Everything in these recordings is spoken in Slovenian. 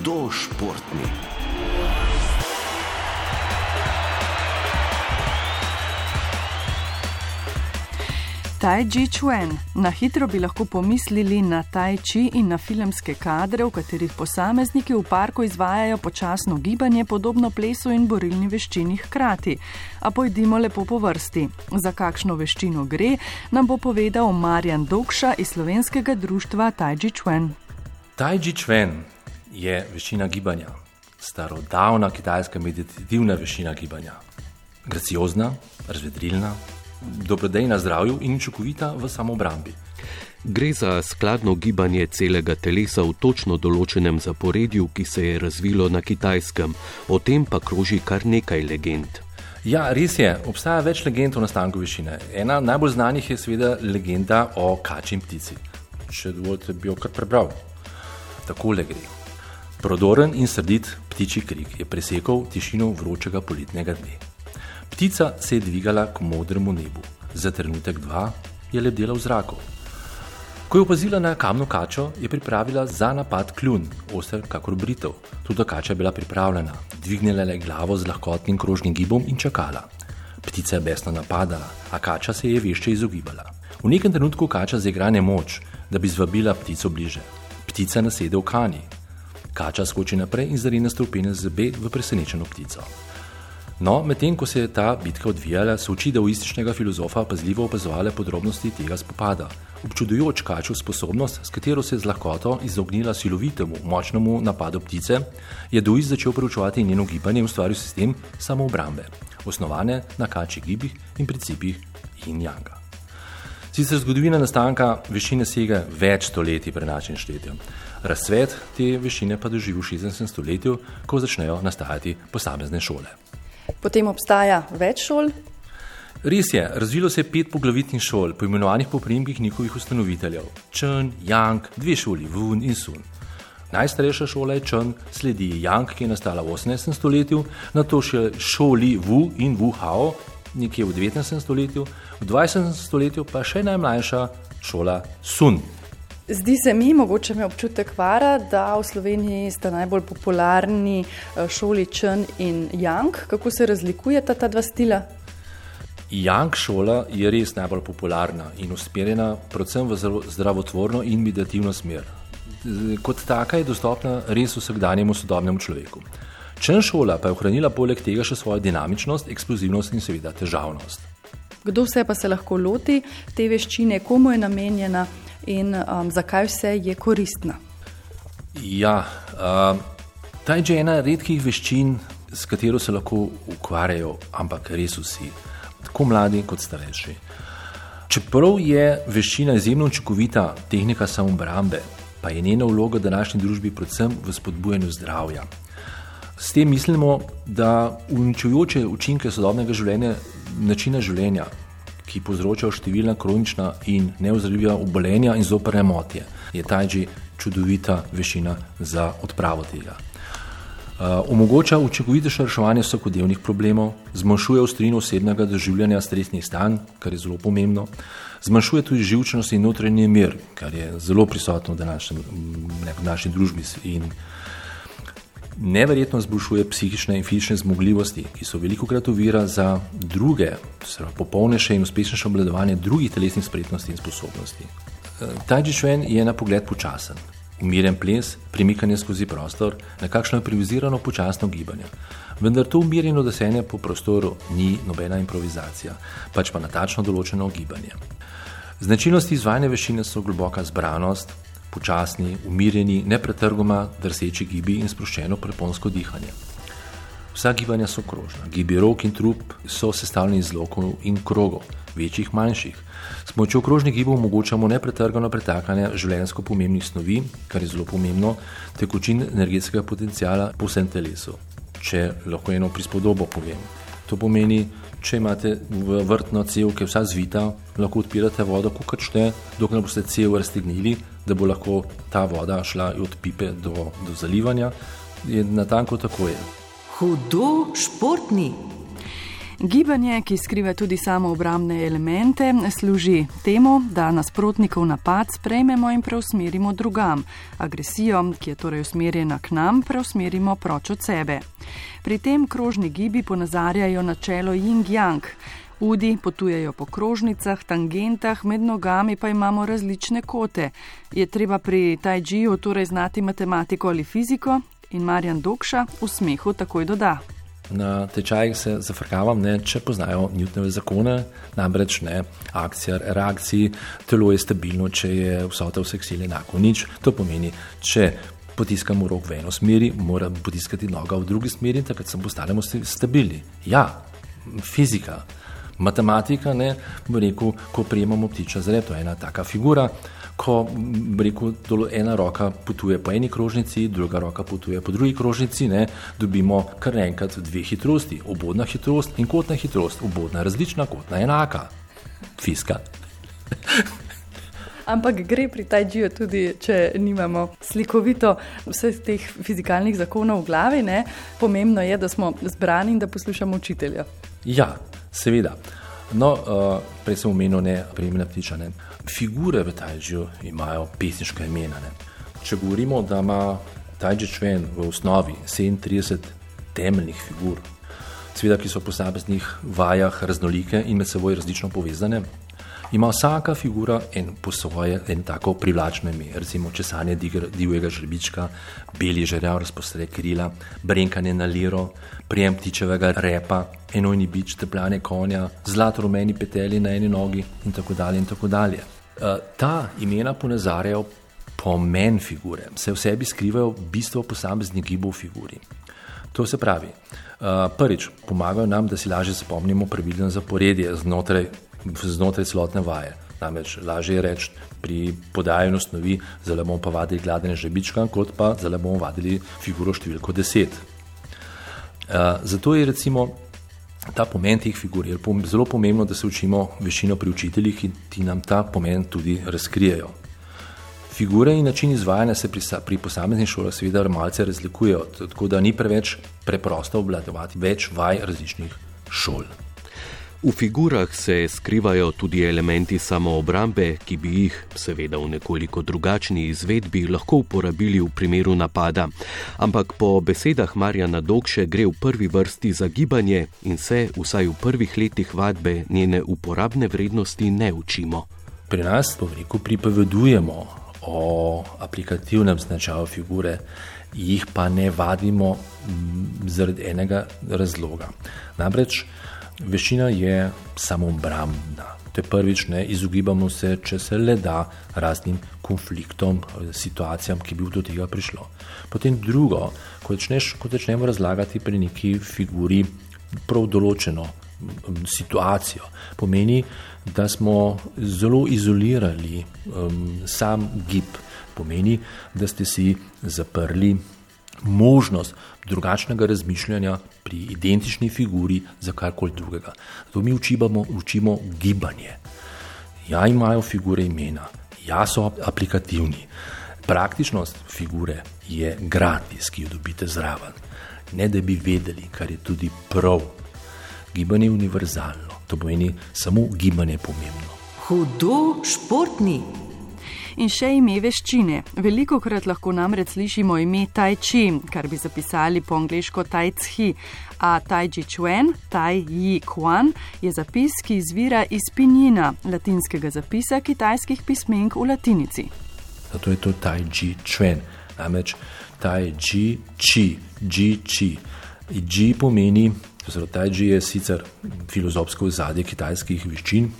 hudo športni. Tai Chi Chuan. Na hitro bi lahko pomislili na Tai Chi in na filmske kadre, v katerih posamezniki v parku izvajajo počasno gibanje, podobno plesu in borilni veščini hkrati. A pojdimo lepo po vrsti. Za kakšno veščino gre, nam bo povedal Marjan Dokša iz slovenskega društva Tai Chi Chuan. Tai Chi Chuan je veščina gibanja, starodavna kitajska meditativna veščina gibanja. Graciozna, razvedrilna, dobrodejna zdravju in učinkovita v samobrambi. Gre za skladno gibanje celega telesa v točno določenem zaporedju, ki se je razvilo na kitajskem, o tem pa kroži kar nekaj legend. Ja, res je, obstaja več legend o nastanku višine. Ena najbolj znanih je seveda legenda o kači in ptici. Če dovolite, bi jo kar prebral. Takole gre. Prodoren in srdit ptiči krik je presekal tišino vročega poletnega dne. Ptica se je dvigala k modremu nebu, za trenutek dva je lebdela v zraku. Ko je opazila na kamno kačo, je pripravila za napad kljun, oster kakor britev. Tudi kača je bila pripravljena, dvignila je glavo z lahkotnim krožnim gibom in čakala. Ptica je besno napadala, a kača se je vešče izogibala. V nekem trenutku kača zaigra nemoč, da bi zvabila ptico bliže. Ptica nasede v kani. Kača skoči naprej in zarina stopene zbe v presenečeno ptico. No, medtem ko se je ta bitka odvijala, so oči daoističnega filozofa pazljivo opazovali podrobnosti tega spopada. Občudujoč kačo sposobnost, s katero se je z lahkoto izognila silovitemu, močnemu napadu ptice, je daoist začel preučevati njeno gibanje in ustvaril sistem samoobrambe, osnovane na kačjih gibih in principih in janga. Sicer zgodovina nastanka višine sega več stoletij pred našim štetjem. Razcvet te višine pa doživi v 16. stoletju, ko začnejo nastajati posamezne šole. Potem obstaja več šol. Res je, razvilo se je pet poglavitnih šol, poimenovanih po primkih njihovih ustanoviteljev: Črn, Jank, dve šoli, Vun in Sun. Najstarejša šola je Črn, sledi Jank, ki je nastala v 18. stoletju, na to še šoli Wu in Wu Hao, nekje v 19. stoletju, v 20. stoletju pa še najmlajša šola Sun. Zdi se mi, mogoče me občutek vara, da v Sloveniji sta najbolj popularni eh, šoli Črn in Jank. Kako se razlikujeta ta dva stila? Jank šola je res najbolj popularna in usmerjena predvsem v zdravotvorno in meditativno smer. Kot taka je dostopna res vsakdanjemu sodobnemu človeku. Črn šola pa je ohranila poleg tega še svojo dinamičnost, eksplozivnost in seveda težavnost. Kdo vse pa se lahko loti te veščine, komu je namenjena? in um, zakaj vse je koristna. Ja, uh, ta je že ena redkih veščin, s katero se lahko ukvarjajo, ampak res vsi, tako mladi kot starejši. Čeprav je veščina izjemno učinkovita tehnika samoobrambe, pa je njena vloga v današnji družbi predvsem v spodbujanju zdravja. S tem mislimo, da uničujoče učinke sodobnega življenja, načina življenja, ki povzročajo številna kronična in neozdravljiva obolenja in zoprne motnje, je tajči čudovita vešina za odpravo tega. Uh, omogoča učinkovitejše reševanje vsakodnevnih problemov, zmanjšuje ostrino osebnega doživljanja stresnih stanj, kar je zelo pomembno, zmanjšuje tudi živčnost in notranji mir, kar je zelo prisotno v današnji, v naši družbi in neverjetno izboljšuje psihične in fizične zmogljivosti, ki so veliko krat ovira za druge, popolnejše in uspešnejše obvladovanje drugih telesnih spretnosti in sposobnosti. Eh, Ta Džišven je na pogled počasen, umirjen ples, premikanje skozi prostor, nekakšno improvizirano počasno gibanje. Vendar to umirjeno desenje po prostoru ni nobena improvizacija, pač pa natačno določeno gibanje. Značilnosti izvajanja veščine so globoka zbranost, počasni, umirjeni, nepretrgoma drseči gibi in sproščeno preponsko dihanje. Vsa gibanja so krožna, gibi rok in trup so sestavljeni iz lokov in krogov, večjih, manjših. S pomočjo krožnih gibov omogočamo nepretrgano pretakanje življenjsko pomembnih snovi, kar je zelo pomembno, tekočin energetskega potencijala po vsem telesu. Če lahko eno prispodobo povem, to pomeni, če imate vrtno cev, ki je vsa zvita, lahko odpirate vodo, ko krčne, dokler boste cev raztegnili, da bo lahko ta voda šla od pipe do, do zalivanja. Je na tanko tako je. Hudo športni. Gibanje, ki skriva tudi samo obramne elemente, služi temu, da nasprotnikov napad sprejmemo in preusmerimo drugam. Agresijo, ki je torej usmerjena k nam, preusmerimo proč od sebe. Pri tem krožni gibi ponazarjajo načelo yin-yang. Udi potujejo po krožnicah, tangentah, med nogami pa imamo različne kote. Je treba pri tajđiju torej znati matematiko ali fiziko? In Marjan Dokša v smehu takoj doda. Na tečajih se zafrkavam, ne, če poznajo Newtonove zakone, namreč ne, akcija, reakcija, telo je stabilno, če je vsota vseh sil enako nič. To pomeni, če potiskamo rok v eno smer, mora potiskati noga v drugi smer, takrat se postanemo stabilni. Ja, fizika matematika, ne, rekel, ko prijemamo ptiča zred, to je ena taka figura, ko rekel, ena roka potuje po eni krožnici, druga roka potuje po drugi krožnici, ne, dobimo kar enkrat dve hitrosti, obodna hitrost in kotna hitrost, obodna različna, kotna enaka, fiska. Ampak gre pri tajđiju tudi, če nimamo slikovito vseh teh fizikalnih zakonov v glavi. Ne? Pomembno je, da smo zbrani in da poslušamo učitelja. Ja, Seveda. No, uh, prej sem omenil ne prejemne ptiče. Ne. Figure v Tajžiju imajo pesniška imena. Ne. Če govorimo, da ima Tajži čven v osnovi 37 temeljnih figur, seveda, ki so po posameznih vajah raznolike in med seboj različno povezane, ima vsaka figura en po svoje, en tako privlačno ime, recimo česanje divjega žrebička, beli žerjav razpostre krila, brenkanje na liro, prijem ptičevega repa, enojni bič, tepljane konja, zlato rumeni peteli na eni nogi in tako dalje in tako dalje. Eh, ta imena ponazarjajo pomen figure, se v sebi skrivajo bistvo posameznih gibov figuri. To se pravi, eh, prvič, pomagajo nam, da si lažje zapomnimo pravilno zaporedje znotraj znotraj celotne vaje. Namreč lažje je reči pri podajanju snovi, zelo bomo pa vadili gladene žebička, kot pa zelo bomo vadili figuro številko 10. Uh, eh, zato je recimo ta pomen teh figur zelo pomembno, da se učimo veščino pri učiteljih in ti nam ta pomen tudi razkrijejo. Figure in način izvajanja se pri, pri posameznih šolah seveda malce razlikujejo, tako da ni preveč preprosto obvladovati več vaj različnih šol. V figurah se skrivajo tudi elementi samoobrambe, ki bi jih, seveda v nekoliko drugačni izvedbi, lahko uporabili v primeru napada. Ampak po besedah Marjana Dokše gre v prvi vrsti za gibanje in se, vsaj v prvih letih vadbe, njene uporabne vrednosti ne učimo. Pri nas, po reku, pripovedujemo o aplikativnem značaju figure. Jih pa ne vadimo zaradi enega razloga. Namreč Veščina je samobrambna. To je prvič, ne izogibamo se, če se le da, raznim konfliktom, situacijam, ki bi do tega prišlo. Potem drugo, ko, začneš, ko začnemo razlagati pri neki figuri prav določeno situacijo, pomeni, da smo zelo izolirali um, sam gib, pomeni, da ste si zaprli možnost drugačnega razmišljanja pri identični figuri za karkoli drugega. Zato mi učibamo, učimo gibanje. Ja, imajo figure imena, ja, so aplikativni. Praktičnost figure je gratis, ki jo dobite zraven. Ne da bi vedeli, kar je tudi prav. Gibanje je univerzalno, to pomeni samo gibanje pomembno. Hudo športni in še ime veščine. Veliko krat lahko namreč slišimo ime Tai Chi, kar bi zapisali po angliško Tai Chi, a Tai Chi Chuan, Tai Yi Quan je zapis, ki izvira iz pinjina, latinskega zapisa kitajskih pismenk v latinici. Zato je to Tai Chi Chuan, namreč Tai Chi Chi, Chi Chi. Chi pomeni, da Tai Chi je sicer filozofsko zadje kitajskih veščin.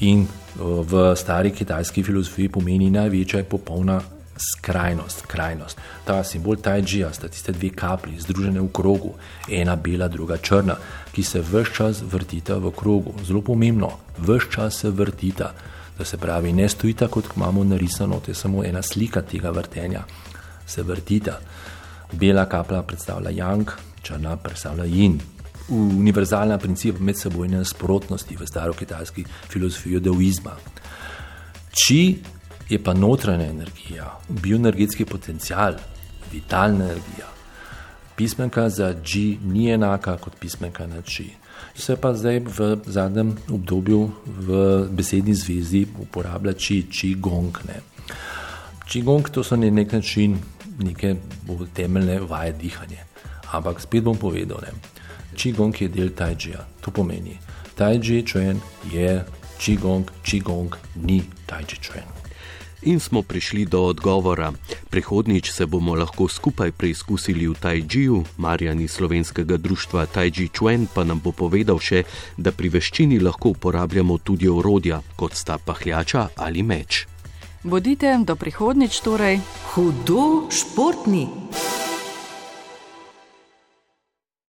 In v stari kitajski filozofiji pomeni največja popolna skrajnost, krajnost. Ta simbol Tajđija sta tiste dve kaplji, združene v krogu, ena bela, druga črna, ki se vse čas vrtita v krogu. Zelo pomembno, vse čas se vrtita, da se pravi, ne stojita kot imamo narisano, to je samo ena slika tega vrtenja, se vrtita. Bela kapla predstavlja Yang, črna predstavlja Yin univerzalna princip medsebojne nasprotnosti v starokitajski filozofiji daoizma. Či je pa notranja energija, bioenergetski potencial, vitalna energija. Pismenka za G ni enaka kot pismenka na Či. Se pa zdaj v zadnjem obdobju v besedni zvezi uporablja či, či gong. Ne. Či gong to so na nek način neke temeljne vaje dihanja. Ampak spet bom povedal, ne. Či gong je del tajčija. To pomeni, tajči čujen je či gong, či gong ni tajči čujen. In smo prišli do odgovora. Prihodnič se bomo lahko skupaj preizkusili v Tajčiju, Marjani slovenskega društva Tajči Čuen pa nam bo povedal še, da pri veščini lahko uporabljamo tudi orodja, kot sta pahljača ali meč. Bodite do prihodnič torej hudo športni.